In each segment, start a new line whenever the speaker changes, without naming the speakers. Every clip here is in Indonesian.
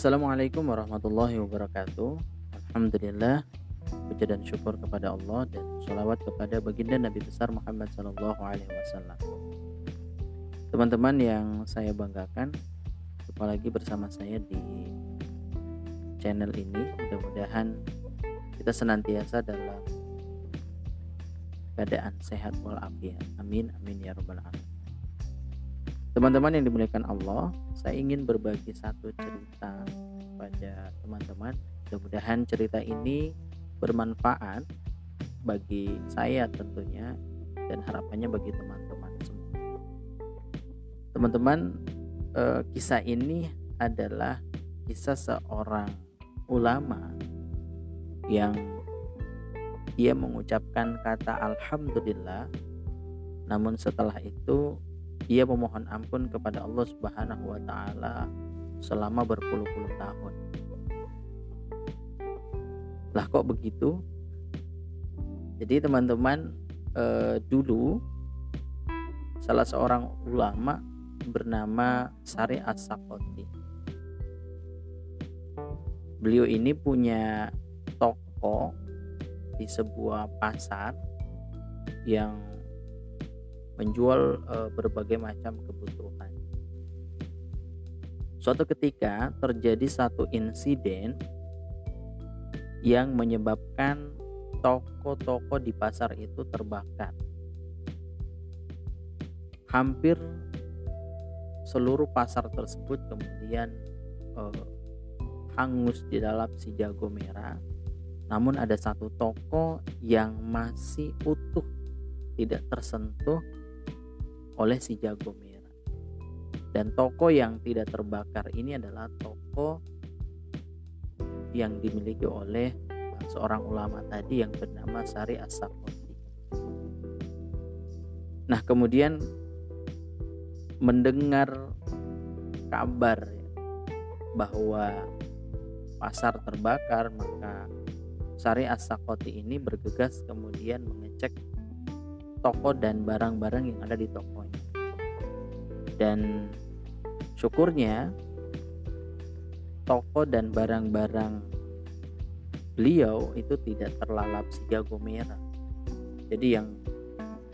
Assalamualaikum warahmatullahi wabarakatuh. Alhamdulillah, puja dan syukur kepada Allah dan sholawat kepada baginda Nabi besar Muhammad Sallallahu Alaihi Wasallam. Teman-teman yang saya banggakan, jumpa lagi bersama saya di channel ini. Mudah-mudahan kita senantiasa dalam keadaan sehat walafiat. Amin, amin ya robbal alamin. Teman-teman yang dimuliakan Allah, saya ingin berbagi satu cerita pada teman-teman. Mudah-mudahan cerita ini bermanfaat bagi saya tentunya dan harapannya bagi teman-teman semua. Teman-teman, eh, kisah ini adalah kisah seorang ulama yang dia mengucapkan kata alhamdulillah namun setelah itu ia memohon ampun kepada Allah Subhanahu wa taala selama berpuluh-puluh tahun. Lah kok begitu? Jadi teman-teman eh, dulu salah seorang ulama bernama Sari As-Sakoti. Beliau ini punya toko di sebuah pasar yang menjual e, berbagai macam kebutuhan. Suatu ketika terjadi satu insiden yang menyebabkan toko-toko di pasar itu terbakar. Hampir seluruh pasar tersebut kemudian e, hangus di dalam si jago merah. Namun ada satu toko yang masih utuh, tidak tersentuh oleh si jago merah. Dan toko yang tidak terbakar ini adalah toko yang dimiliki oleh seorang ulama tadi yang bernama Sari as Nah, kemudian mendengar kabar ya, bahwa pasar terbakar, maka Sari as ini bergegas kemudian mengecek toko dan barang-barang yang ada di tokonya. Dan syukurnya toko dan barang-barang beliau itu tidak terlalap si jago merah. Jadi yang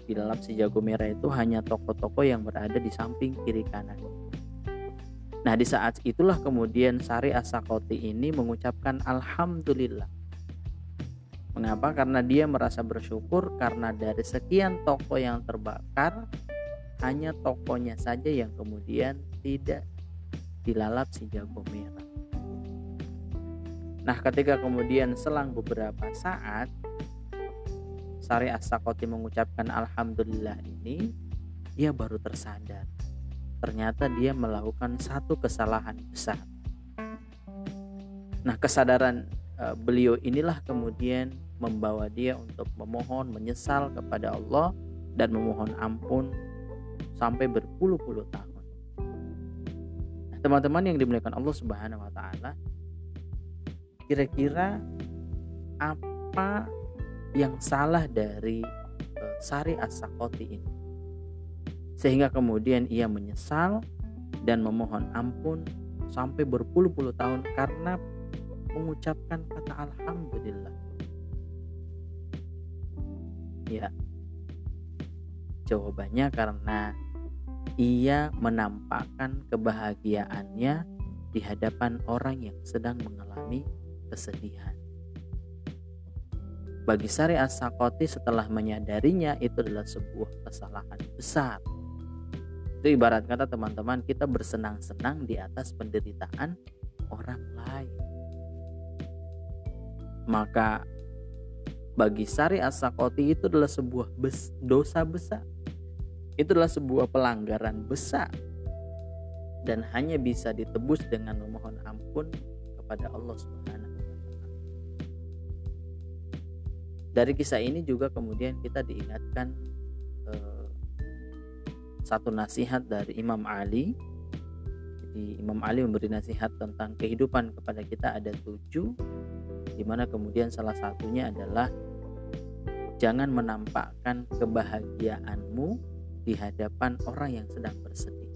di dalam si jago merah itu hanya toko-toko yang berada di samping kiri kanan. Nah di saat itulah kemudian Sari Asakoti ini mengucapkan Alhamdulillah Mengapa? Karena dia merasa bersyukur karena dari sekian toko yang terbakar hanya tokonya saja yang kemudian tidak dilalap si jago merah. Nah, ketika kemudian selang beberapa saat Sari Asakoti mengucapkan alhamdulillah ini, dia baru tersadar. Ternyata dia melakukan satu kesalahan besar. Nah, kesadaran uh, beliau inilah kemudian membawa dia untuk memohon menyesal kepada Allah dan memohon ampun sampai berpuluh-puluh tahun. Nah, teman-teman yang dimuliakan Allah Subhanahu wa taala, kira-kira apa yang salah dari uh, Sari As-Sakoti ini? Sehingga kemudian ia menyesal dan memohon ampun sampai berpuluh-puluh tahun karena mengucapkan kata alhamdulillah Ya. Jawabannya karena ia menampakkan kebahagiaannya di hadapan orang yang sedang mengalami kesedihan. Bagi Sari Asakoti setelah menyadarinya itu adalah sebuah kesalahan besar. Itu ibarat kata teman-teman kita bersenang-senang di atas penderitaan orang lain. Maka bagi Sari Asakoti itu adalah sebuah bes, dosa besar. Itu adalah sebuah pelanggaran besar dan hanya bisa ditebus dengan memohon ampun kepada Allah Subhanahu wa. Dari kisah ini juga kemudian kita diingatkan eh, satu nasihat dari Imam Ali. Jadi Imam Ali memberi nasihat tentang kehidupan kepada kita ada tujuh di mana kemudian salah satunya adalah Jangan menampakkan kebahagiaanmu di hadapan orang yang sedang bersedih.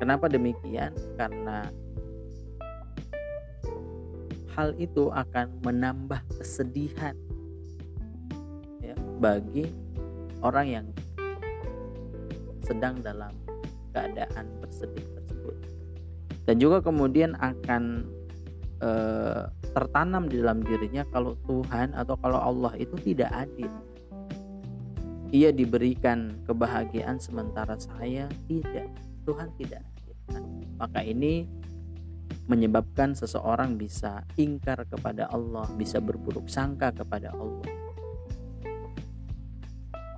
kenapa demikian karena hal itu akan menambah kesedihan ya, bagi orang yang sedang dalam keadaan bersedih tersebut dan juga kemudian akan e, tertanam di dalam dirinya kalau Tuhan atau kalau Allah itu tidak adil. Ia diberikan kebahagiaan sementara saya tidak. Tuhan tidak adil. Maka ini menyebabkan seseorang bisa ingkar kepada Allah, bisa berburuk sangka kepada Allah.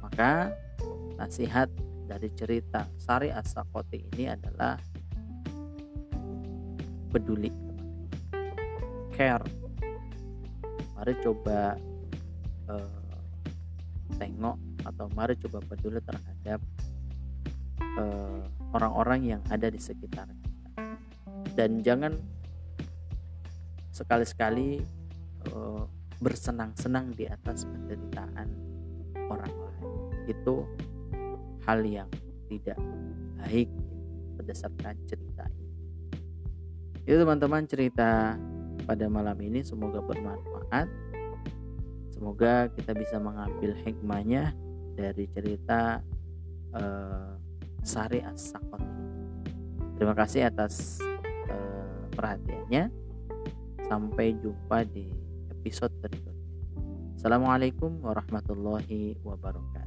Maka nasihat dari cerita Sari As-Sakoti ini adalah peduli, care. Mari coba uh, tengok atau mari coba peduli terhadap eh, orang-orang yang ada di sekitar dan jangan sekali-sekali uh, bersenang-senang di atas penderitaan orang lain. Itu hal yang tidak baik berdasarkan cerita ini. Itu teman-teman cerita pada malam ini semoga bermanfaat semoga kita bisa mengambil hikmahnya dari cerita uh, Sari As-Sakot terima kasih atas perhatiannya. Sampai jumpa di episode berikutnya. Assalamualaikum warahmatullahi wabarakatuh.